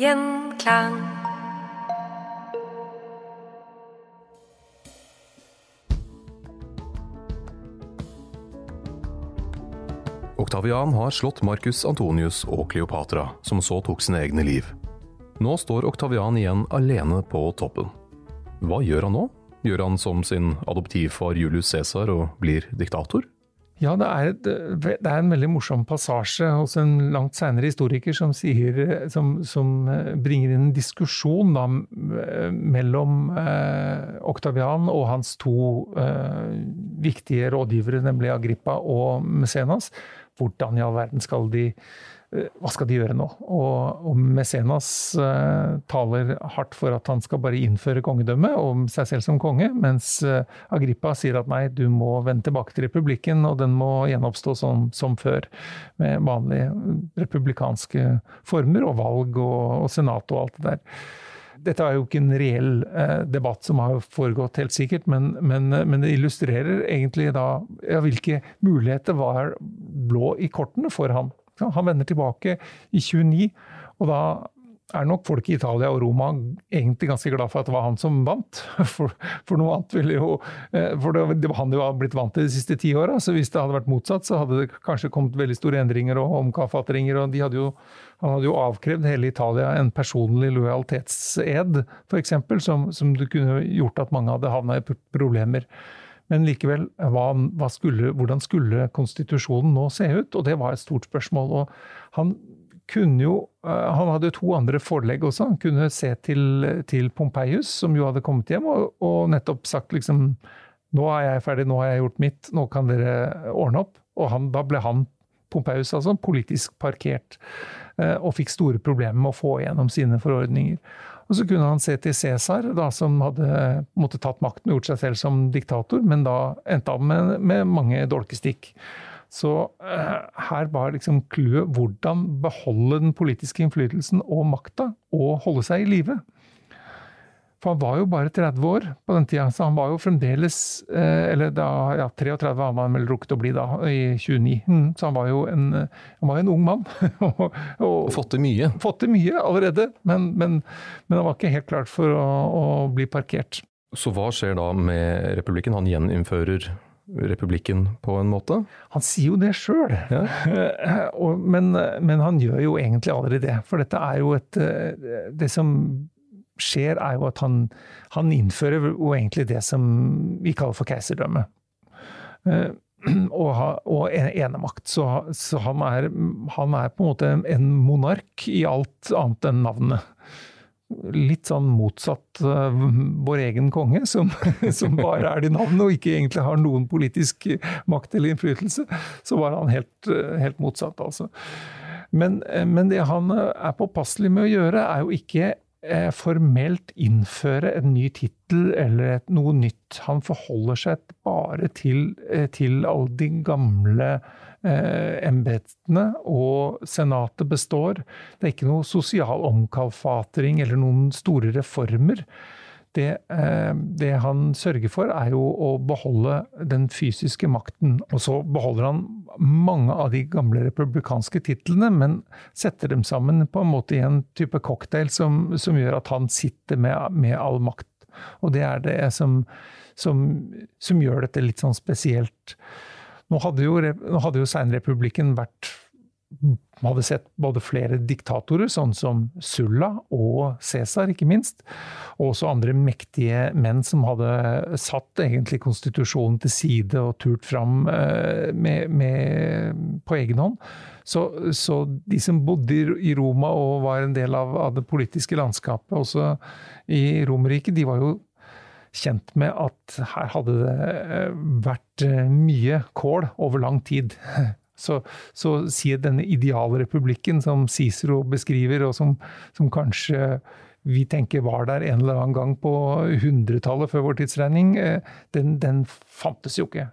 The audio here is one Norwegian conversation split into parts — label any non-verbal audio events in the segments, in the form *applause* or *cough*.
Gjenklang. Oktavian har slått Marcus Antonius og Kleopatra, som så tok sine egne liv. Nå står Oktavian igjen alene på toppen. Hva gjør han nå? Gjør han som sin adoptivfar Julius Cæsar og blir diktator? Ja, det er, et, det er en veldig morsom passasje hos en langt seinere historiker som, sier, som, som bringer inn en diskusjon da, mellom eh, Oktavian og hans to eh, viktige rådgivere, nemlig Agrippa og Mesenas. Hvordan i all verden skal de eh, hva skal de gjøre nå? Og, og Mesenas uh, taler hardt for at han skal bare innføre kongedømme om seg selv som konge, mens uh, Agrippa sier at nei, du må vende tilbake til republikken, og den må gjenoppstå som, som før. Med vanlige republikanske former og valg og, og senat og alt det der. Dette er jo ikke en reell eh, debatt som har foregått, helt sikkert, men, men, men det illustrerer egentlig da ja, hvilke muligheter var blå i kortene for han. Han vender tilbake i 29, og da er nok folk i Italia og Roma egentlig ganske glad for at det var han som vant. *laughs* For, for noe annet ville jo For det, det var han de var blitt vant til de siste ti åra. Så hvis det hadde vært motsatt, så hadde det kanskje kommet veldig store endringer og omkalfatringer. Og han hadde jo avkrevd hele Italia en personlig lojalitetsed, f.eks., som, som det kunne gjort at mange hadde havna i problemer. Men likevel, hva, hva skulle, hvordan skulle konstitusjonen nå se ut? Og det var et stort spørsmål. og han kunne jo Han hadde to andre forelegg også. Han kunne se til, til Pompeius, som jo hadde kommet hjem, og, og, nettopp sagt liksom Nå er jeg ferdig, nå har jeg gjort mitt, nå kan dere ordne opp. Og han, da ble han, Pompeius altså, politisk parkert, og fikk store problemer med å få igjennom sine forordninger. Og så kunne han se til Cæsar, som hadde måtte tatt makten og gjort seg selv som diktator, men da endte han med, med mange dolkestikk. Så eh, her var liksom clouet hvordan beholde den politiske innflytelsen og makta, og holde seg i live. For han var jo bare 30 år på den tida, så han var jo fremdeles eh, Eller da, ja, 33 har han vel rukket å bli da, i 29. Mm, så han var jo en, han var en ung mann. *laughs* og, og fått til mye. Fått til mye allerede, men, men, men, han var ikke helt klart for å, å bli parkert. Så hva skjer da med republikken? Han gjeninnfører republikken på en måte? Han sier jo det sjøl, ja. *laughs* men, men, han gjør jo egentlig aldri det. For dette er jo et Det som skjer, er jo at han, han innfører jo egentlig det som vi kaller for keiserdømme. Og, og enemakt. Så, så han, er, han, er, på en måte en monark i alt annet enn navnet litt sånn motsatt uh, vår egen konge, som, *laughs* som bare er det navnet og ikke egentlig har noen politisk makt eller innflytelse, så var han helt, helt motsatt, altså. Men, uh, men, det han er påpasselig med å gjøre, er jo ikke formelt innføre en ny tittel eller et, noe nytt. Han forholder seg bare til, til alle de gamle eh, embetene, og senatet består. Det er ikke noe sosial omkalfatring eller noen store reformer. Det, eh, det, han sørger for, er jo å beholde den fysiske makten. Og så beholder han mange av de gamle republikanske titlene, men setter dem sammen på en måte i en type cocktail som, som gjør at han sitter med, med, all makt. Og det er det som, som, som gjør dette litt sånn spesielt. Nå hadde jo, nå jo seinrepublikken vært man hadde sett både flere diktatorer, sånn som Sulla og Cæsar, ikke minst. Og også andre mektige menn som hadde satt egentlig konstitusjonen til side og turt fram eh, med, med, på egen hånd. Så, så, de som bodde i Roma og var en del av, av det politiske landskapet også i Romerriket, de var jo kjent med at her hadde det eh, vært eh, mye kål over lang tid. *laughs* Så, så sier denne idealrepublikken som Cicero beskriver, og som, som, kanskje vi tenker var der en eller annen gang på 100-tallet før vår tidsregning, eh, den, den, fantes jo ikke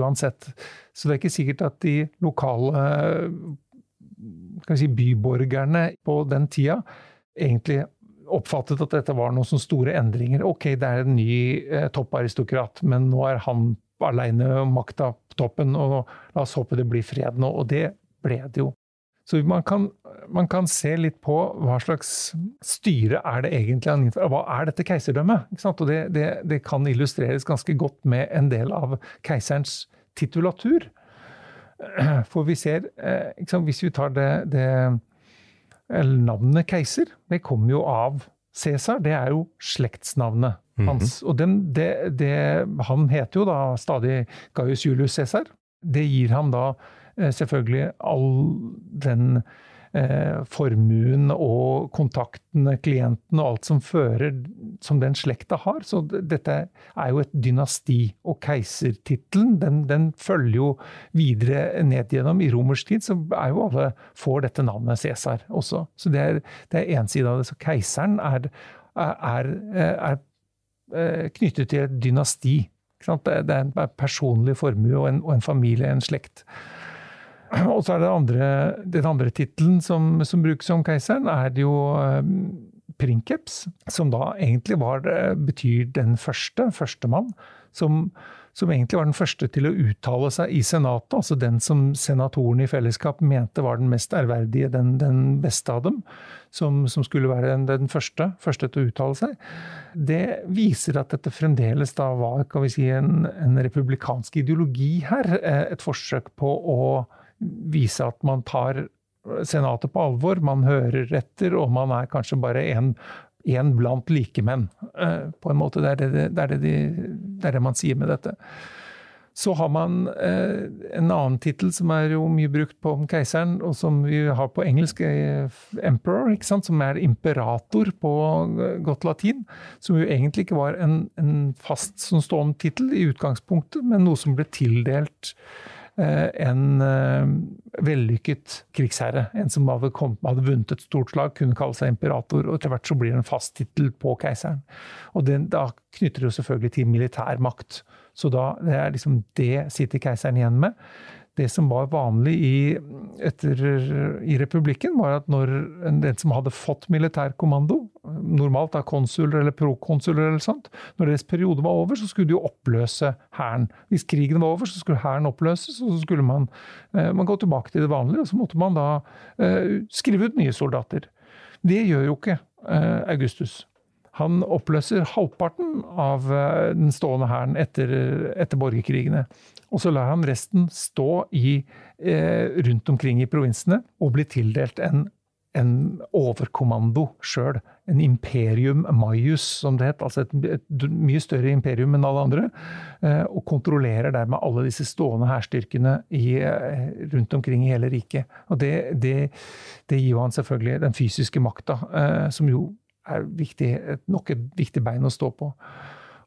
uansett. Så det er ikke sikkert at de lokale si, byborgerne på den tida egentlig oppfattet at dette var noen sånne store endringer. Ok, det er en ny eh, topparistokrat, men nå er han aleine makta på toppen, og la oss håpe det blir fred nå. Og det ble det jo. Så man kan, man kan se litt på hva slags styre er det egentlig han innfører. Hva er dette keiserdømmet? Og det, det, det, kan illustreres ganske godt med en del av keiserens titulatur. For vi ser, sant, hvis vi tar det, det navnet keiser, det kommer jo av Cæsar. Det er jo slektsnavnet mhm. hans. Mm -hmm. Og den, det, det, han heter jo da stadig Gaius Julius Cæsar. Det gir ham da eh, selvfølgelig all den eh, formuen og kontaktene, klienten og alt som fører, som den slekta har. Så dette er jo et dynasti. Og keisertittelen, den, den, følger jo videre ned gjennom. I romersk tid så er jo alle får dette navnet Cæsar også. Så det er, det én side av det. Så keiseren er, er, er, er knyttet til et dynasti. Det er en personlig formue og en, og en familie, en slekt. *clears throat* Og så er det andre, den andre tittelen som, som, brukes om keiseren, er jo um, princeps, som da egentlig var, eh, betyr den første, førstemann. Som, som egentlig var den første til å uttale seg i Senatet, altså den som senatorene i fellesskap mente var den mest ærverdige, den, den beste av dem, som, som skulle være den, den, første, første til å uttale seg. Det viser at dette fremdeles da var kan vi si, en, en republikansk ideologi her. Eh, et forsøk på å vise at man tar Senatet på alvor. Man hører etter, og man er kanskje bare en, en blant likemenn. Eh, på en måte. Det er det, det, er det, de, det er det, man sier med dette. Så har man eh, en annen tittel som er jo mye brukt på keiseren, og som vi har på engelsk, eh, emperor, som er imperator på godt latin. Som jo egentlig ikke var en, en fast som stående tittel i utgangspunktet, men noe som ble tildelt Eh, en eh, vellykket krigsherre. En som hadde, kom, hadde, vunnet et stort slag, kunne kalle seg imperator. og Etter hvert så blir det en fast tittel på keiseren. Og den, Da knytter det jo selvfølgelig til militær makt. Så da, det er liksom det sitter keiseren igjen med det som var vanlig i, etter, i republikken, var at når den som hadde fått militærkommando, normalt av konsuler eller prokonsuler eller sånt, når deres periode var over, så skulle de jo oppløse hæren. Hvis krigen var over, så skulle hæren oppløses, og så skulle man, eh, man, gå tilbake til det vanlige, og så måtte man da eh, skrive ut nye soldater. Det gjør jo ikke eh, Augustus. Han oppløser halvparten av den stående hæren etter, etter, borgerkrigene. Og så lar han resten stå i, eh, rundt omkring i provinsene og bli tildelt en, en overkommando sjøl. En imperium maius, som det het. Altså et, et, mye større imperium enn alle andre. Eh, og kontrollerer dermed alle disse stående hærstyrkene eh, rundt omkring i hele riket. Og det, det, det gir han selvfølgelig den fysiske makta, eh, som jo er viktig, nok et viktig bein å stå på.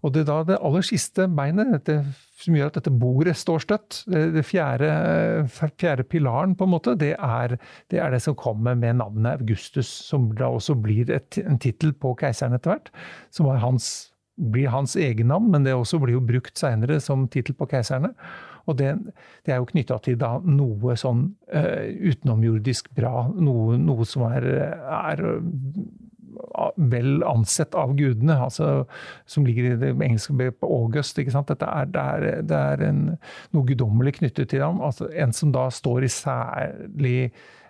Og det er da det aller siste beinet, dette, som gjør at dette bordet står støtt, det, det fjerde, fjerde, pilaren, på en måte, det er, det er, det som kommer med navnet Augustus, som da også blir et, en tittel på keiseren etter hvert. Som hans, blir hans egennavn, men det også blir jo brukt seinere som tittel på keiserne. Og det, det er jo knytta til da noe sånn uh, utenomjordisk bra, noe, noe som er, er vel ansett av gudene, altså, som ligger i det engelske begrepet August. Dette er, det er, det er en, noe guddommelig knyttet til ham. Altså, en som da står i særlig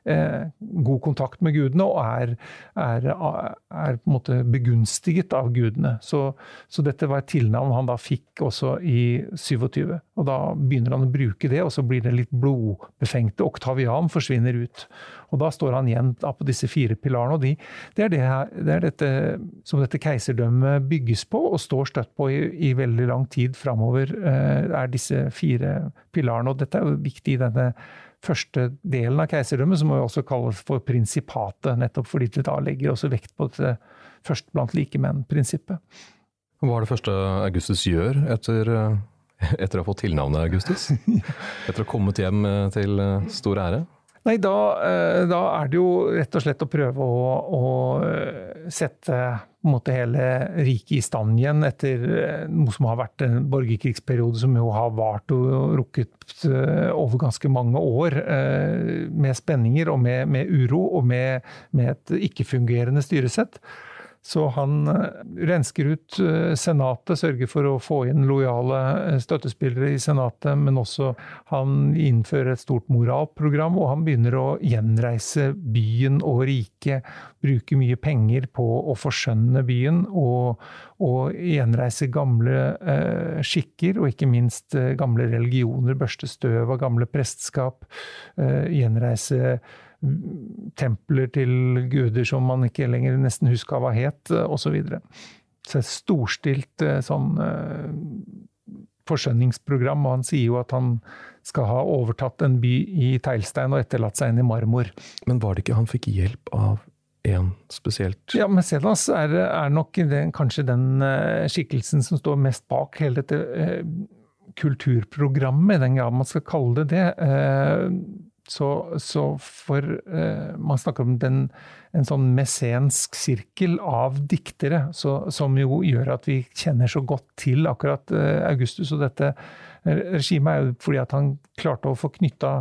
god kontakt med gudene og er, er, er, på en måte begunstiget av gudene. Så, så, dette var et tilnavn han da fikk også i 27. Og da begynner han å bruke det, og så blir det litt blodbefengte. Oktavian forsvinner ut. Og da står han igjen på disse fire pilarene. og de, det, er det, det, er dette som dette keiserdømmet bygges på og står støtt på i, i veldig lang tid framover. Eh, er disse fire pilarene. Og dette er jo viktig i denne første delen av keiserdømmet, som også kalles for prinsipatet, nettopp fordi det da legger også vekt på dette først blant likemenn-prinsippet. Hva er det første Augustus gjør etter, eh, etter å ha fått tilnavnet Augustus? *laughs* Etter å ha kommet hjem eh, til eh, stor ære? Nei, da, da, er det jo rett og slett å prøve å, å sette måte, hele riket i stand igjen etter noe som har vært en borgerkrigsperiode som jo har vart og rukket over ganske mange år. Med spenninger og med, med uro og med, med et ikke-fungerende styresett. Så han eh, rensker ut eh, Senatet, sørger for å få inn lojale eh, støttespillere i Senatet, men også han innfører et stort moralprogram, og han begynner å gjenreise byen og riket. Bruke mye penger på å forskjønne byen og, og gjenreise gamle eh, skikker, og ikke minst eh, gamle religioner. Børste støv av gamle prestskap. Eh, gjenreise templer til guder som man ikke lenger nesten huska hva het, osv. Så, et storstilt eh, sånn eh, forskjønningsprogram, og han sier jo at han skal ha overtatt en by i teglstein og etterlatt seg en i marmor. Men var det ikke han fikk hjelp av en spesielt? Ja, Mecenas er, er nok den, kanskje den skikkelsen som står mest bak hele dette eh, kulturprogrammet, i den grad man skal kalle det det. Uh, så, så for eh, Man snakker om den, en sånn mesensk sirkel av diktere, så, som jo gjør at vi kjenner så godt til akkurat eh, Augustus. Og dette regimet er jo fordi at han klarte å få knytta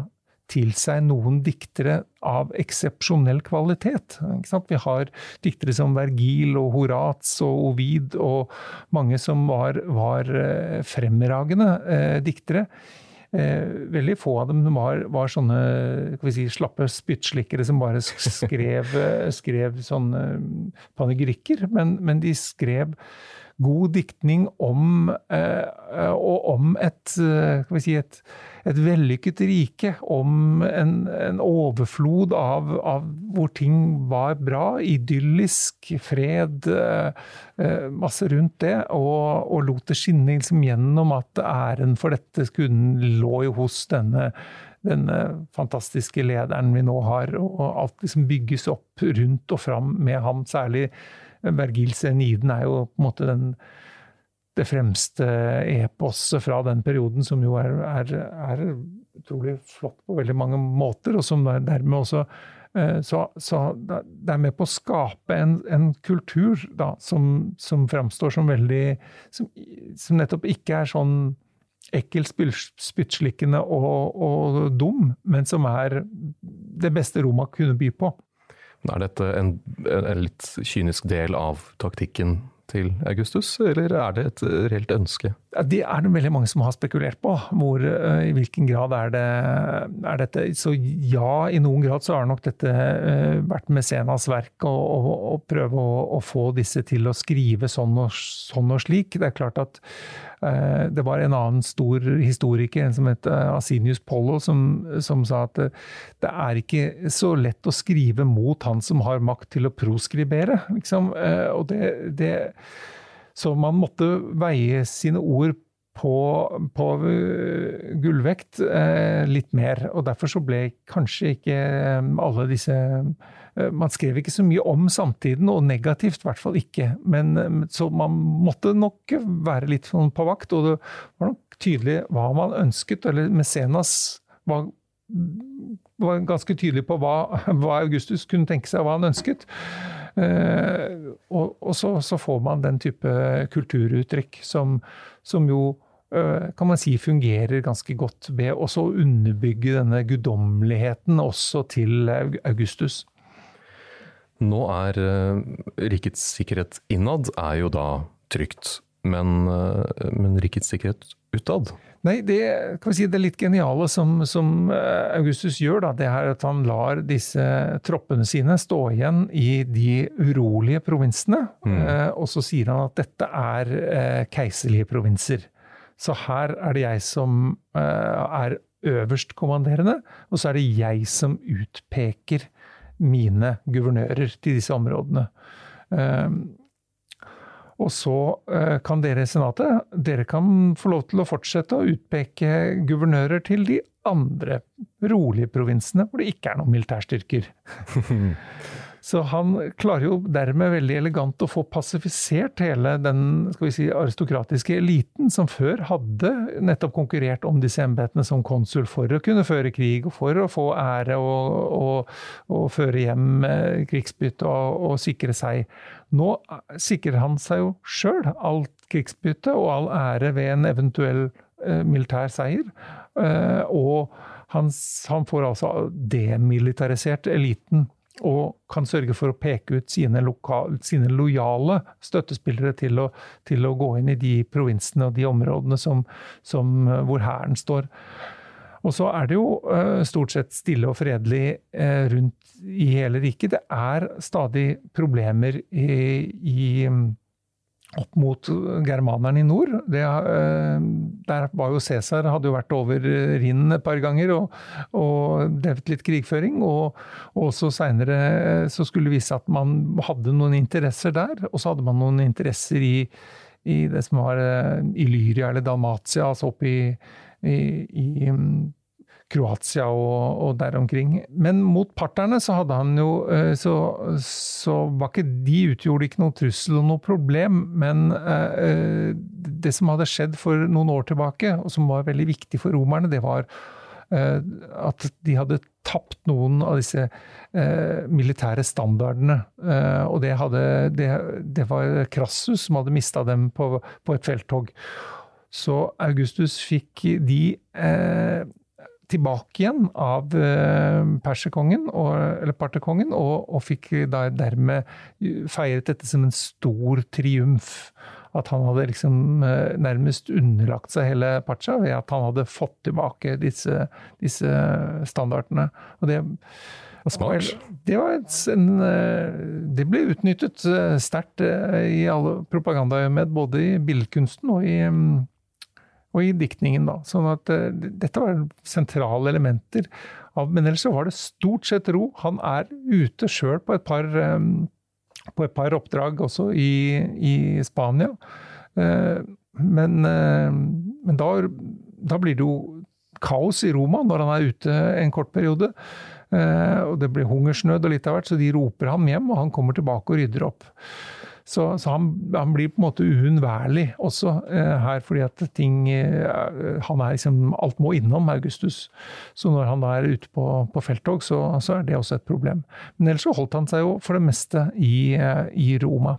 til seg noen diktere av eksepsjonell kvalitet. Vi har diktere som Vergil og Horats og Ovid og mange som var, var eh, fremragende eh, diktere Eh, veldig få av dem var, var sånne si, slappe spyttslikkere som bare skrev, eh, skrev sånne panegyrikker, men, men de skrev god diktning om, eh, og om et, si, et, et, vellykket rike. Om en, en overflod av, av, hvor ting var bra. Idyllisk, fred, eh, masse rundt det. Og, og lot det skinne liksom gjennom at æren for dette skulle lå jo hos denne denne fantastiske lederen vi nå har, og alt liksom bygges opp rundt og fram med ham. Særlig Vergils Eniden er jo på en måte den, det fremste eposet fra den perioden, som jo er, er, er, utrolig flott på veldig mange måter, og som dermed også eh, så, så, det er med på å skape en, en kultur da, som, som framstår som veldig som, som, nettopp ikke er sånn ekkel, spyttslikkende og, og, dum, men som er det beste Roma kunne by på. Er dette en, en litt kynisk del av taktikken til Augustus, eller er det et reelt ønske? Det er det veldig mange som har spekulert på. Hvor, eh, I hvilken grad er, det, er dette Så ja, i noen grad så har nok dette uh, vært Mesenas verk å, prøve å, å, få disse til å skrive sånn og, sånn og slik. Det er klart at det var en annen stor historiker, en som het Asinius Pollo, som, som, sa at det, det, er ikke så lett å skrive mot han som har makt til å proskribere. Liksom. Og det, det så man måtte veie sine ord på, på gullvekt eh, litt mer. Og derfor så ble kanskje ikke eh, alle disse eh, Man skrev ikke så mye om samtiden, og negativt i hvert fall ikke. Men, eh, så man måtte nok være litt sånn på vakt, og det var nok tydelig hva man ønsket. Eller Mesenas var, var ganske tydelig på hva, *laughs* hva Augustus kunne tenke seg, hva han ønsket. Eh, og, og så, så, får man den type kulturuttrykk som, som, jo kan man si fungerer ganske godt ved også å underbygge denne guddommeligheten også til Augustus. Nå er rikets sikkerhet innad er jo da trygt, men, men rikets sikkerhet utad? Nei, det, kan vi si, det litt geniale som, som, eh, Augustus gjør, da, det er at han lar disse troppene sine stå igjen i de urolige provinsene. Mm. Eh, og så sier han at dette er eh, keiserlige provinser. Så her er det jeg som eh, er øverstkommanderende, og så er det jeg som utpeker mine guvernører til disse områdene. Eh, og så eh, kan dere i Senatet dere kan få lov til å fortsette å utpeke guvernører til de andre rolige provinsene hvor det ikke er noen militærstyrker. *laughs* Så han klarer jo dermed veldig elegant å få pasifisert hele den si, aristokratiske eliten som før hadde nettopp konkurrert om disse embetene som konsul for å kunne føre krig og for å få ære og, og, og føre hjem eh, krigsbytte og, og, sikre seg. Nå sikrer han seg jo sjøl alt krigsbytte og all ære ved en eventuell eh, militær seier. Eh, og han, han får altså demilitarisert eliten og kan sørge for å peke ut sine, lokale, sine lojale støttespillere til å, til å, gå inn i de provinsene og de områdene som, som, hvor hæren står. Og så er det jo uh, stort sett stille og fredelig uh, rundt i hele riket. Det er stadig problemer i, i opp mot germanerne i nord. Det, eh, der var jo Cæsar hadde jo vært over Rhinen et par ganger og, og drevet litt krigføring. Og, og også seinere så skulle det vise at man hadde noen interesser der. Og så hadde man noen interesser i, i det som var eh, Illyria eller Dalmatia, altså oppe i, i, i Kroatia og, og, der omkring. Men mot parterne så hadde han jo eh, Så, så var ikke de utgjorde ikke noe trussel og noe problem. Men eh, det som hadde skjedd for noen år tilbake, og som var veldig viktig for romerne, det var eh, at de hadde tapt noen av disse eh, militære standardene. Eh, og det, hadde, det, det, var Krassus som hadde mista dem på, på, et felttog. Så Augustus fikk de eh, tilbake igjen av eh, perserkongen, eller parterkongen, og, og, fikk dermed feiret dette som en stor triumf. At han hadde liksom eh, nærmest underlagt seg hele Pacha ved at han hadde fått tilbake disse, disse standardene. Og det, Smart. Det, var en, eh, det ble utnyttet sterkt i alle propagandaøyemed, både i billedkunsten og i mm, og i diktningen. da. Sånn at uh, dette var sentrale elementer. Av, men ellers så var det stort sett ro. Han er ute sjøl på, um, på, et par oppdrag også i, i Spania. Uh, men, uh, men da, da, blir det jo kaos i Roma når han er ute en kort periode. og det blir hungersnød og litt av hvert, så de roper ham hjem, og han kommer tilbake og rydder opp. Så, så han, han, blir på en måte uunnværlig også eh, her, fordi at ting eh, Han er liksom Alt må innom Augustus. Så når han da er ute på, på felttog, så, så, er det også et problem. Men ellers så holdt han seg jo for det meste i, eh, i Roma.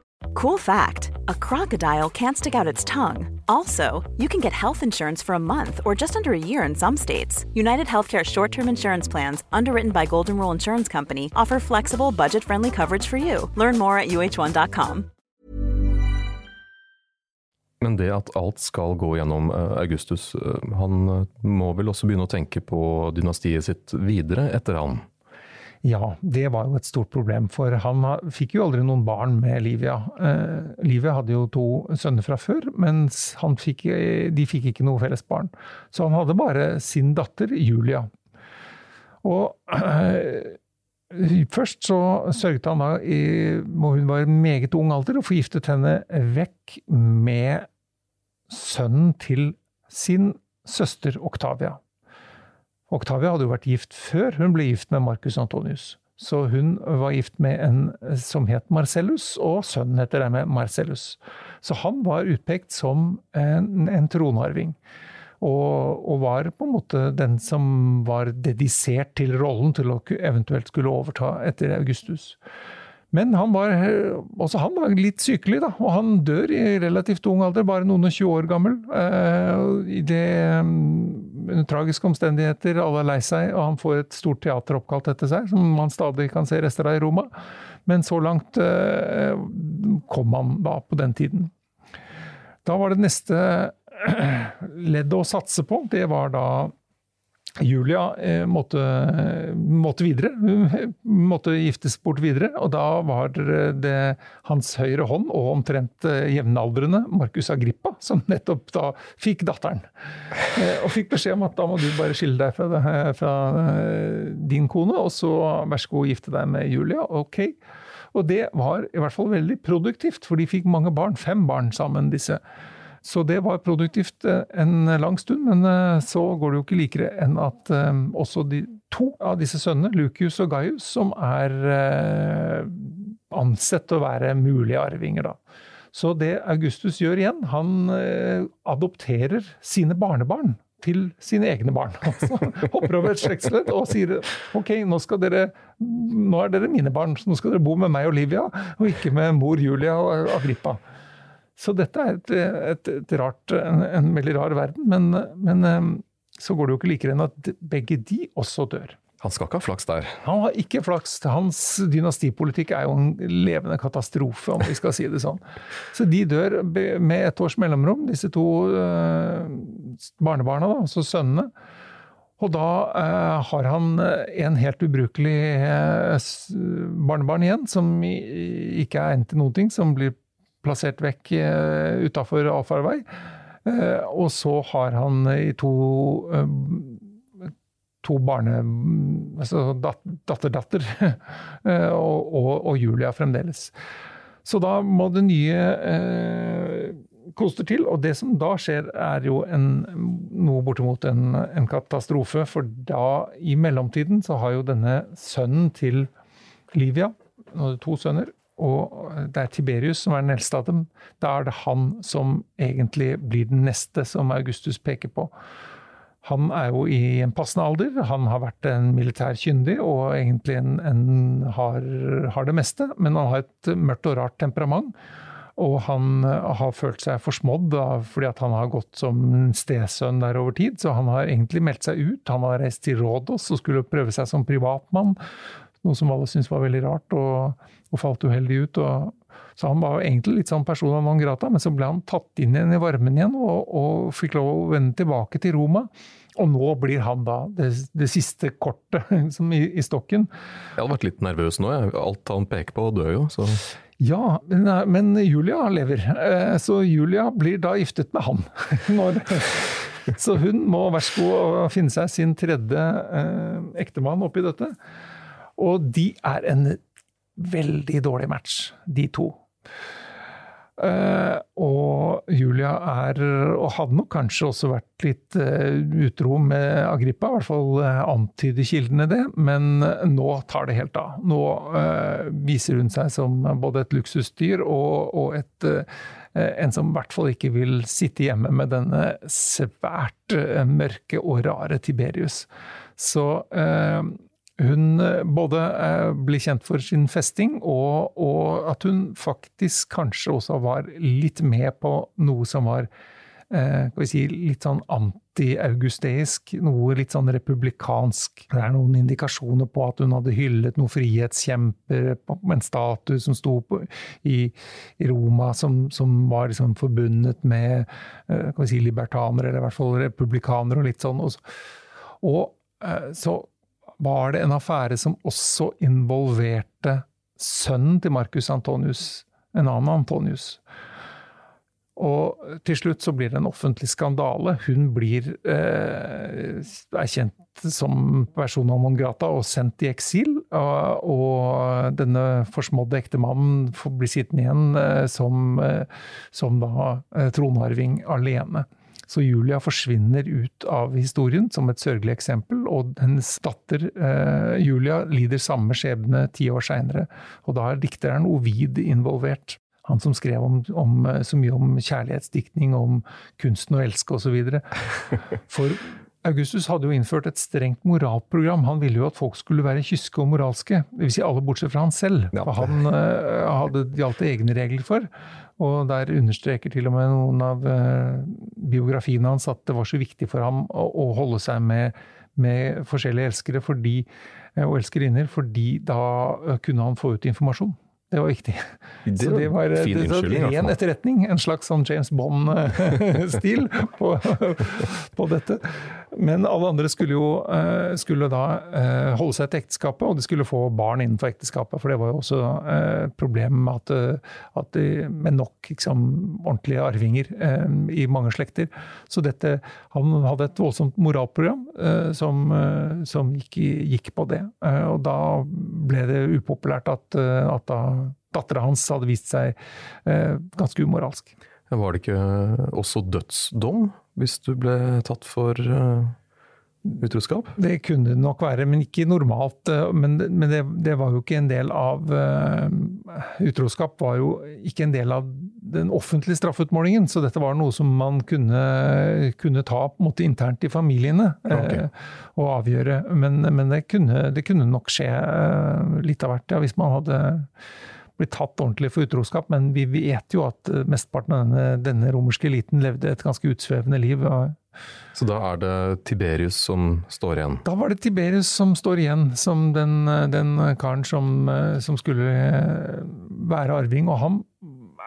Cool fact a crocodile can't stick out its tongue. Also, you can get health insurance for a month or just under a year in some states. United Healthcare short term insurance plans, underwritten by Golden Rule Insurance Company, offer flexible, budget friendly coverage for you. Learn more at uh1.com. Men det at alt skal gå gjennom eh, Augustus, eh, han eh, må vel også begynne å tenke på dynastiet sitt videre etter han? Ja, det var jo et stort problem, for han fikk jo aldri noen barn med Livia. Eh, Livia hadde jo to sønner fra før, mens fikk, de fikk ikke noe felles barn. Så han hadde bare sin datter Julia. Og eh, *clears throat* Først så sørget han da, i, hun var i meget ung alder, og forgiftet henne vekk med sønnen til sin søster Octavia. Octavia hadde jo vært gift før hun ble gift med Marcus Antonius. Så hun var gift med en som het Marcellus, og sønnen heter dermed Marcellus. Så han var utpekt som en, en tronarving. Og, og, var på en måte den som var dedisert til rollen til å eventuelt skulle overta etter Augustus. Men han var, også han var litt sykelig, da, og han dør i relativt ung alder, bare noen og 20 år gammel. Eh, i det under tragiske omstendigheter, alle er lei seg, og han får et stort teater oppkalt etter seg, som man stadig kan se rester av i Roma. Men så langt eh, kom han da på den tiden. Da var det neste *clears throat* leddet å satse på, det var da Julia eh, måtte, måtte, videre. Måtte giftes bort videre. Og da var det hans høyre hånd og omtrent eh, jevnaldrende Marcus Agrippa som nettopp da fikk datteren. Eh, og fikk beskjed om at da må du bare skille deg fra, fra din kone, og så vær så god gifte deg med Julia. Ok. Og det var i hvert fall veldig produktivt, for de fikk mange barn. Fem barn sammen, disse. Så det var produktivt eh, en lang stund, men eh, så går det jo ikke likere enn at eh, også de to av disse sønnene, Lucius og Gaius, som er ansett å være mulige arvinger, da. Så det Augustus gjør igjen, han adopterer sine barnebarn til sine egne barn. *laughs* Altså, hopper over et slektsledd og sier ok, nå, dere, nå, er dere mine barn, så nå skal dere bo med meg og Olivia, og ikke med mor Julia og Agrippa. Så dette er et, et, et rart, en, en, veldig rar verden. Men, men, eh, så går det jo ikke likere enn at begge de også dør. Han skal ikke ha flaks der? Han har ikke flaks. Hans dynastipolitikk er jo en levende katastrofe, om vi skal si det sånn. Så de dør med et års mellomrom, disse to uh, barnebarna, da, altså sønnene. Og da uh, har han en helt ubrukelig barnebarn igjen, som ikke er endt til noen ting, som blir plassert vekk uh, utafor allfarvei. Uh, og så har han i to uh, to barne... Altså datter-datter. *laughs* og, og, og, Julia fremdeles. Så da må det nye eh, koster til. Og det som da skjer, er jo en, noe bortimot en, en, katastrofe. For da, i mellomtiden, så har jo denne sønnen til Livia, nå er det to sønner, og det er Tiberius som er den eldste av dem. Da er det han som egentlig blir den neste, som Augustus peker på. Han er jo i en passende alder. Han har vært en militær kyndig og egentlig en, en har, har, det meste, men han har et mørkt og rart temperament. Og han har følt seg forsmådd fordi at han har gått som stesønn der over tid. Så han har egentlig meldt seg ut. Han har reist til Rådås og skulle prøve seg som privatmann. Noe som alle syntes var veldig rart, og, og falt uheldig ut. Og, så han var egentlig litt sånn persona non grata, men så ble han tatt inn igjen i varmen igjen og, og fikk lov å vende tilbake til Roma. Og nå blir han da det, det siste kortet *laughs* liksom, i, i, stokken. Jeg hadde vært litt nervøs nå. Jeg. Alt han peker på, dør jo. Så. Ja, men, men, Julia lever. Eh, så Julia blir da giftet med han. *laughs* Når, så hun må vær så god finne seg sin tredje eh, ektemann oppi dette. Og de er en veldig dårlig match, de to. Uh, og Julia er, og hadde nok kanskje også vært litt uh, utro med Agrippa, i hvert fall uh, antyder kildene det, men nå tar det helt av. Nå viser hun seg som både et luksusdyr og, og et, en som i hvert fall ikke vil sitte hjemme med denne svært mørke og rare Tiberius. Så hun eh, både eh, blir kjent for sin festing, og, og, at hun faktisk kanskje også var litt med på noe som var eh, si, litt sånn anti-augusteisk, noe litt sånn republikansk. Det er noen indikasjoner på at hun hadde hyllet noen frihetskjemper en statue som sto i, Roma, som, som var liksom forbundet med si, libertanere, eller i hvert fall republikanere og litt sånn. Og, og så var det en affære som også involverte sønnen til Marcus Antonius, en annen Antonius. Og til slutt så blir det en offentlig skandale. Hun blir eh, erkjent som persona non grata og sendt i eksil. Og, og denne forsmådde ektemannen blir sittende igjen eh, som, eh, som da eh, tronarving alene. Så Julia forsvinner ut av historien som et sørgelig eksempel, og hennes datter eh, Julia lider samme skjebne ti år seinere. Og da er dikteren Ovid involvert. Han som skrev om, om, eh, så mye om kjærlighetsdiktning, om kunsten å elske osv. For Augustus hadde jo innført et strengt moralprogram. Han ville jo at folk skulle være kyske og moralske. Dvs. Si alle bortsett fra han selv. For han uh, hadde gjaldt egne regler for. Og der understreker til og med noen av uh, biografiene hans at det var så viktig for ham å, å holde seg med, med forskjellige elskere fordi, uh, og elskerinner, fordi da kunne han få ut informasjon. Det var viktig. Det så det var fin det, det, ren etterretning. En slags sånn James Bond-stil *laughs* på, *laughs* på, dette. Men alle andre skulle jo eh, skulle da eh, holde seg til ekteskapet, og de skulle få barn innenfor ekteskapet. For det var jo også et eh, problem med at, at de, med nok liksom, ordentlige arvinger i mange slekter. Så dette, han hadde et voldsomt moralprogram som, som gikk, gikk, på det. Og da ble det upopulært at, at da dattera hans hadde vist seg ganske umoralsk. Var det ikke også dødsdom hvis du ble tatt for uh, utroskap? Det kunne det nok være, men ikke normalt. Eh, men, men det, det, var jo ikke en del av uh, Utroskap var jo ikke en del av den offentlige straffeutmålingen, så dette var noe som man kunne, kunne ta på en måte internt i familiene okay. uh, og avgjøre. Men, men det, kunne, det, kunne, nok skje litt av hvert, ja, hvis man hadde blitt tatt ordentlig for utroskap, men vi vet jo at eh, mesteparten av denne, denne romerske eliten levde et ganske utsvevende liv. Så da er det Tiberius som står igjen? Da var det Tiberius som står igjen, som den, den karen som, eh, som, skulle eh, være arving. Og han,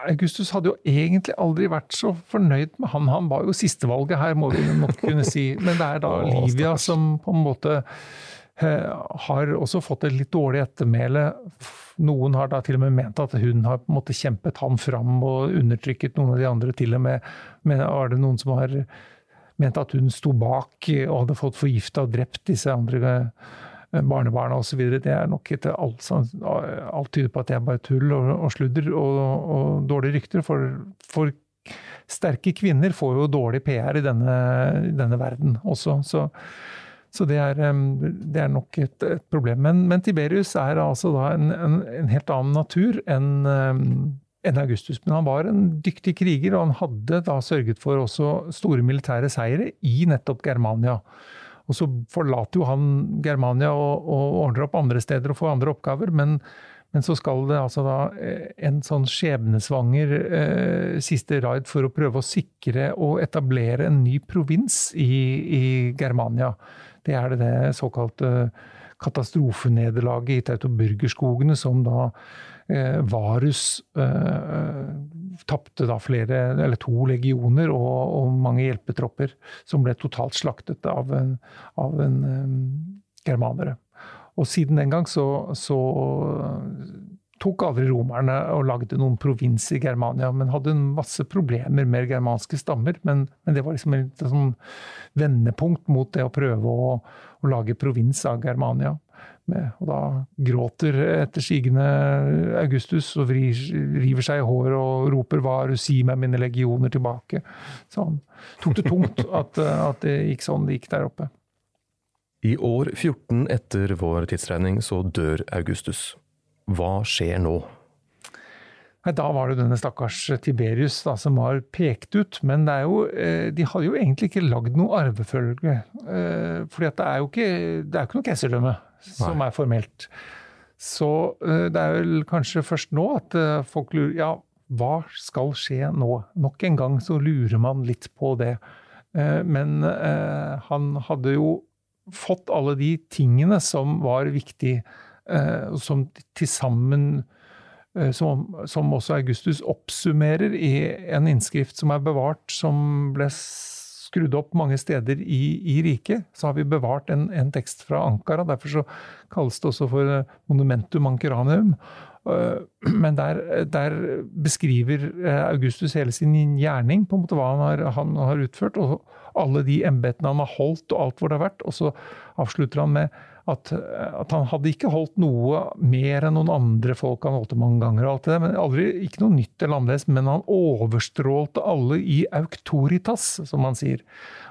Augustus hadde jo egentlig aldri vært så fornøyd med han. Han var jo sistevalget her, må vi nok kunne si. Men det er da *laughs* Livia som på en måte har også fått et litt dårlig ettermæle noen har da til og med ment at hun har måte kjempet han fram og undertrykket noen av de andre. Til og med men var det noen som har ment at hun sto bak og hadde fått forgifta og drept disse andre eh, barnebarna osv. Det er nok etter alt, alt tyder på at det er bare tull og, og sludder og, og, dårlige rykter. For, for, sterke kvinner får jo dårlig PR i denne, denne verden også. så så det er, det er nok et, et problem. Men, men, Tiberius er altså da en, en, en helt annen natur enn enn Augustus. Men han var en dyktig kriger, og han hadde da sørget for også store militære seire i nettopp Germania. Og så forlater jo han Germania og, og ordner opp andre steder og får andre oppgaver, men, men så skal det altså da eh, en sånn skjebnesvanger eh, siste raid for å prøve å sikre og etablere en ny provins i, i Germania det er det, det såkalte katastrofenederlaget i Tautoburgerskogene, som da eh, Varus eh, tapte da flere, eller to legioner og, og, mange hjelpetropper, som ble totalt slaktet av, en, av en um, germanere. Og siden den gang så, så tok aldri romerne og lagde noen provins i Germania, men hadde masse problemer med germanske stammer. Men, men det var liksom et sånn vendepunkt mot det å prøve å, å lage provins av Germania. Med, og da gråter etter sigende Augustus og vrir, river seg i håret og roper 'hva si meg mine legioner tilbake'? Så han tok det tungt at, at det gikk sånn det gikk der oppe. I år 14 etter vår tidsregning så dør Augustus. Hva skjer nå? Da var det denne stakkars Tiberius da, som var pekt ut. Men jo, eh, de hadde jo egentlig ikke lagd noe arvefølge. For fordi det er jo ikke, det er ikke noe keiserdømme som er formelt. Så eh, det er vel kanskje først nå at folk lurer Ja, hva skal skje nå? Nok en gang så lurer man litt på det. Eh, men eh, han hadde jo fått alle de tingene som var viktige, eh, som til sammen som, som, også Augustus oppsummerer i en innskrift som er bevart, som ble skrudd opp mange steder i, i riket. Så har vi bevart en, en, tekst fra Ankara. Derfor så kalles det også for Monumentum Ankeranium. *clears throat* Men der, der, beskriver Augustus hele sin gjerning, på en måte hva han har, han har utført. og alle de embetene han har holdt, og alt hvor det har vært. Og så avslutter han med at, at, han hadde ikke holdt noe mer enn noen andre folk han holdt mange ganger. og alt det men aldri, Ikke noe nytt eller annerledes, men han overstrålte alle i auctoritas, som han sier.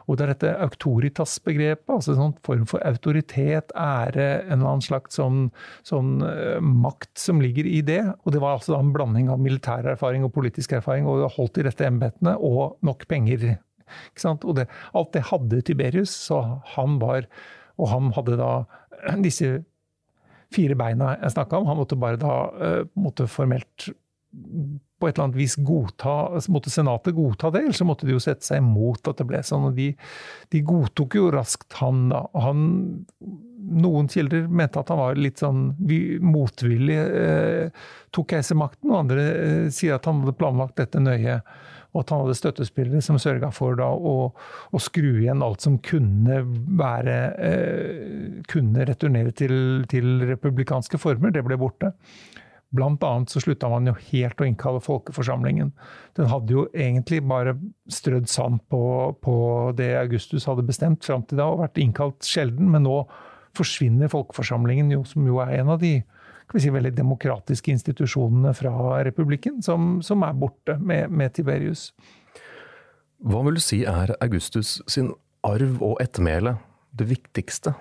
Og det er dette auctoritas-begrepet, altså en sånn form for autoritet, ære, en eller annen slags sånn, sånn uh, makt som ligger i det. Og det var altså en blanding av militær erfaring og politisk erfaring, og holdt i dette embetene, og nok penger og det, alt det hadde Tiberius, så han var Og han hadde da *clears throat* disse fire beina jeg snakka om. Han måtte bare da uh, måtte formelt på et eller annet vis godta, måtte Senatet godta det, eller så måtte de jo sette seg imot at det ble sånn. og De, de godtok jo raskt han, da. han Noen kilder mente at han var litt sånn motvillig, eh, tok keisermakten, og andre eh, sier at han hadde planlagt dette nøye og at han hadde støttespillere som sørga for da, å, å, skru igjen alt som kunne være eh, kunne returnere til, til, republikanske former. Det ble borte. Blant annet så slutta man jo helt å innkalle folkeforsamlingen. Den hadde jo egentlig bare strødd sand på, på det Augustus hadde bestemt fram til da, og vært innkalt sjelden. Men nå forsvinner folkeforsamlingen, jo, som jo er en av de si, veldig demokratiske institusjonene fra republikken, som, som er borte med, med, Tiberius. Hva vil du si er Augustus sin arv og ettermæle, det viktigste?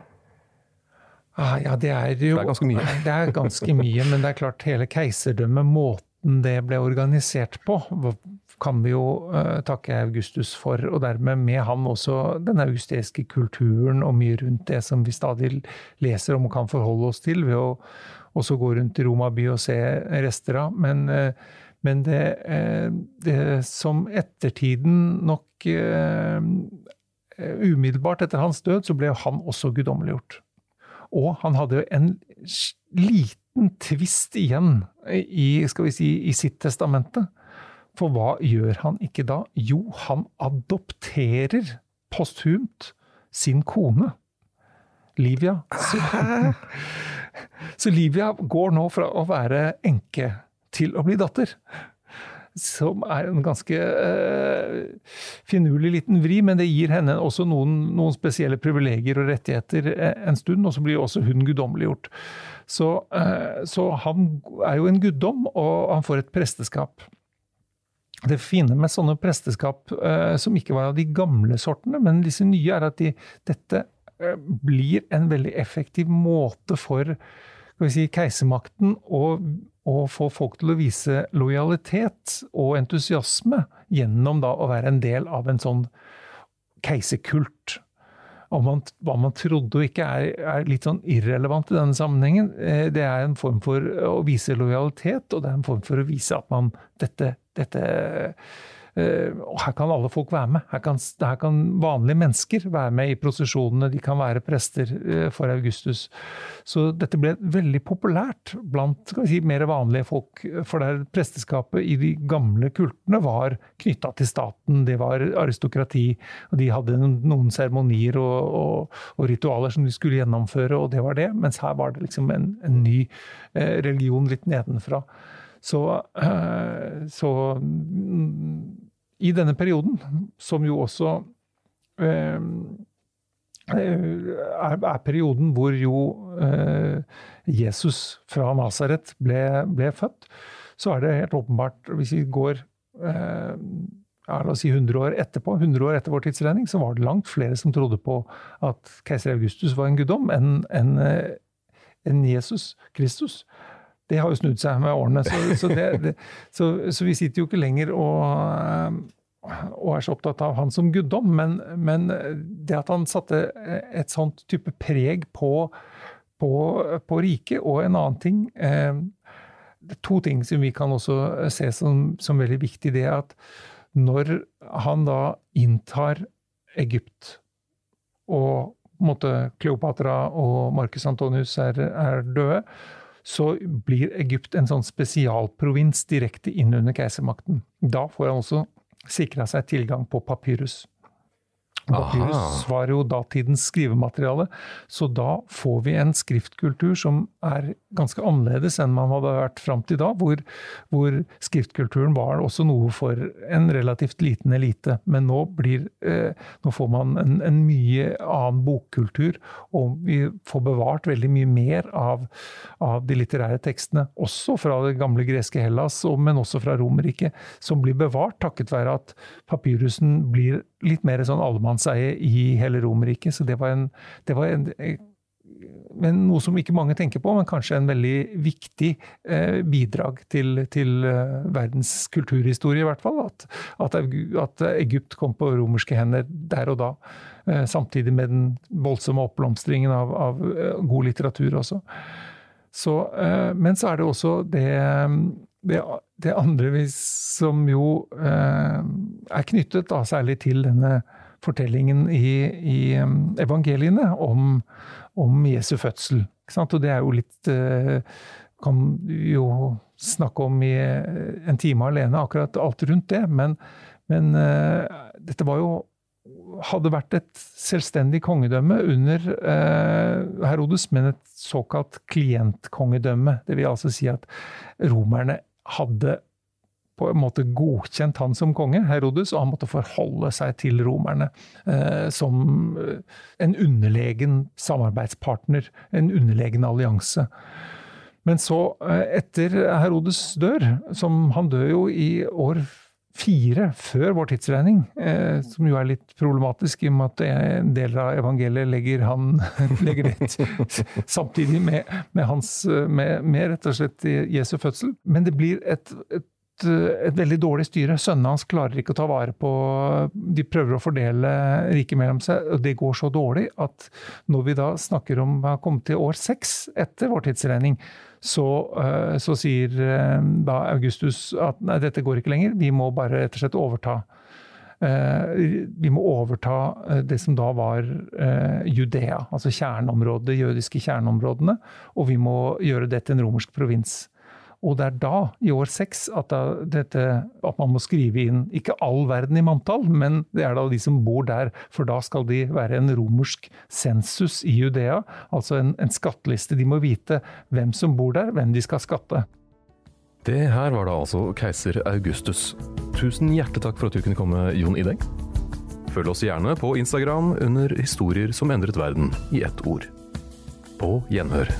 Ah, ja, det er jo Det er ganske mye. *laughs* det er ganske mye, men det er klart hele keiserdømmet, måten det ble organisert på, kan vi jo uh, takke Augustus for. Og dermed med han også den augustiske kulturen og mye rundt det som vi stadig leser om og kan forholde oss til ved å også gå rundt i Roma by og se rester av. Men, eh, men det, eh, det, som ettertiden nok uh, Umiddelbart etter hans død så ble han også guddommeliggjort. Og han hadde jo en liten tvist igjen i, skal vi si, i sitt testamente. For hva gjør han ikke da? Jo, han adopterer posthumt sin kone. Livia. *laughs* Så, Livia går nå fra å være enke til å bli datter. Som er en ganske uh, finurlig liten vri, men det gir henne også noen, noen spesielle privilegier og rettigheter eh, en stund, og så blir også hun guddommeliggjort. Så, uh, så han er jo en guddom, og han får et presteskap. Det fine med sånne presteskap, uh, som ikke var av de gamle sortene, men disse nye, er at de, dette Eh, blir en veldig effektiv måte for si, keisermakten å, å, få folk til å vise lojalitet og entusiasme gjennom da å være en del av en sånn keiserkult. Hva man trodde og ikke, er, er, litt sånn irrelevant i denne sammenhengen. Eh, det er en form for å vise lojalitet, og det er en form for å vise at man dette, dette Eh, her kan alle folk være med. Her kan, her kan, vanlige mennesker være med i prosesjonene. De kan være prester eh, for Augustus. Så dette ble veldig populært blant si, mer vanlige folk. For der presteskapet i de gamle kultene var knytta til staten. Det var aristokrati. og De hadde noen seremonier og, og, og, ritualer som de skulle gjennomføre, og det var det. Mens her var det liksom en, en ny eh, religion litt nedenfra. Så, så i denne perioden, som jo også eh, er, er, perioden hvor jo eh, Jesus fra Nasaret ble, ble, født, så er det helt åpenbart, hvis vi går eh, la oss si 100 år etterpå, 100 år etter vår tidsregning, så var det langt flere som trodde på at keiser Augustus var en guddom, enn en, en Jesus Kristus. Det har jo snudd seg med årene. Så, så, det, det, så, så vi sitter jo ikke lenger og, og er så opptatt av han som guddom, men, men, det at han satte et sånt type preg på, på, på riket, og en annen ting eh, det er to ting som vi kan også se som, som veldig viktig. Det er at når han da inntar Egypt, og på en måte Kleopatra og Marcus Antonius er, er døde, så blir Egypt en sånn spesialprovins direkte inn under keisermakten. Da får han også sikra seg tilgang på papyrus. Papyrus var jo datidens skrivemateriale, så da får vi en skriftkultur som er ganske annerledes enn man hadde vært fram til da, hvor, hvor, skriftkulturen var også noe for en relativt liten elite. Men nå, blir, eh, nå får man en, en, mye annen bokkultur, og vi får bevart veldig mye mer av, av de litterære tekstene, også fra det gamle greske Hellas, men også fra Romerriket, som blir bevart takket være at papyrusen blir litt mer sånn allemannseie i hele Romerriket. Så det var, en, det var en, men noe som ikke mange tenker på, men kanskje en veldig viktig eh, bidrag til, til eh, verdens kulturhistorie, i hvert fall. At, at, at, Egypt kom på romerske hender der og da. Eh, samtidig med den voldsomme oppblomstringen av, av eh, god litteratur også. Så, eh, men så er det også det det, det andre som jo eh, er knyttet da, særlig til denne fortellingen i, i evangeliene om, om, Jesu fødsel. Og det er jo litt eh, Kan jo snakke om i en time alene, akkurat alt rundt det. Men, men eh, dette var jo hadde vært et selvstendig kongedømme under eh, Herodes, men et såkalt klientkongedømme. Det vil altså si at romerne hadde på en måte godkjent han som konge, Herodes, og han måtte forholde seg til romerne eh, som eh, en underlegen samarbeidspartner, en underlegen allianse. Men så, eh, etter Herodes dør, som han dør jo i år fire før vår tidsregning, eh, som jo er litt problematisk i og med at en del av evangeliet legger, han, *laughs* legger det samtidig med, med, hans, med, med, rett og slett Jesu fødsel. Men det blir et, et et veldig dårlig styre. Sønnene hans klarer ikke å ta vare på De prøver å fordele riket mellom seg, og det går så dårlig at når vi da snakker om å ha kommet til år seks etter vår tidsregning, så, eh, så sier eh, da Augustus at nei, dette går ikke lenger, vi må bare rett og slett overta. Eh, vi må overta det som da var Judea, altså kjerneområdet, de jødiske kjerneområdene, og vi må gjøre det til en romersk provins. Og det er da, i år seks, at, dette, at, man må skrive inn ikke all verden i manntall, men det er da de som bor der. For da skal de være en romersk sensus i Judea, altså en, en skatteliste. De må vite hvem som bor der, hvem de skal skatte. Det her var da altså keiser Augustus. Tusen hjertelig takk for at du kunne komme, Jon Ideng. Følg oss gjerne på Instagram under Historier som endret verden, i ett ord. På gjenhør.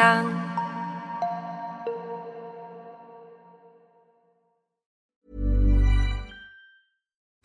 Gjenklang.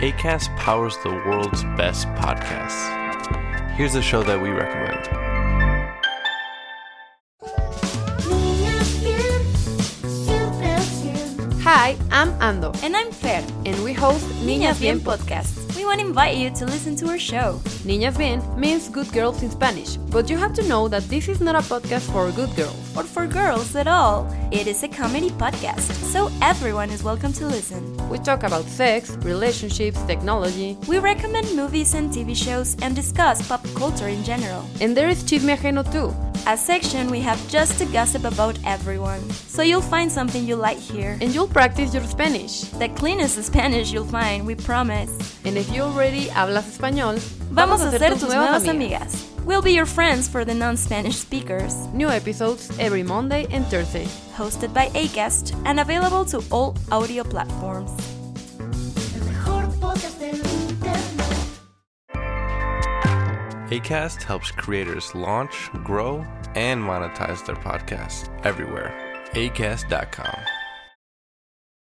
ACAST powers the world's best podcasts. Here's a show that we recommend. Hi, I'm Ando. And I'm Fer. And we host Niñas Bien podcast. We want to invite you to listen to our show. Niñas Bien means good girls in Spanish, but you have to know that this is not a podcast for good girls. Or for girls at all. It is a comedy podcast, so everyone is welcome to listen. We talk about sex, relationships, technology. We recommend movies and TV shows and discuss pop culture in general. And there is Chisme Ajeno too. A section we have just to gossip about everyone. So you'll find something you like here. And you'll practice your Spanish. The cleanest Spanish you'll find, we promise. And if you already hablas español, vamos, vamos a ser tus nuevas, nuevas amigas. amigas. We'll be your friends for the non Spanish speakers. New episodes every Monday and Thursday. Hosted by ACAST and available to all audio platforms. ACAST helps creators launch, grow, and monetize their podcasts everywhere. ACAST.com.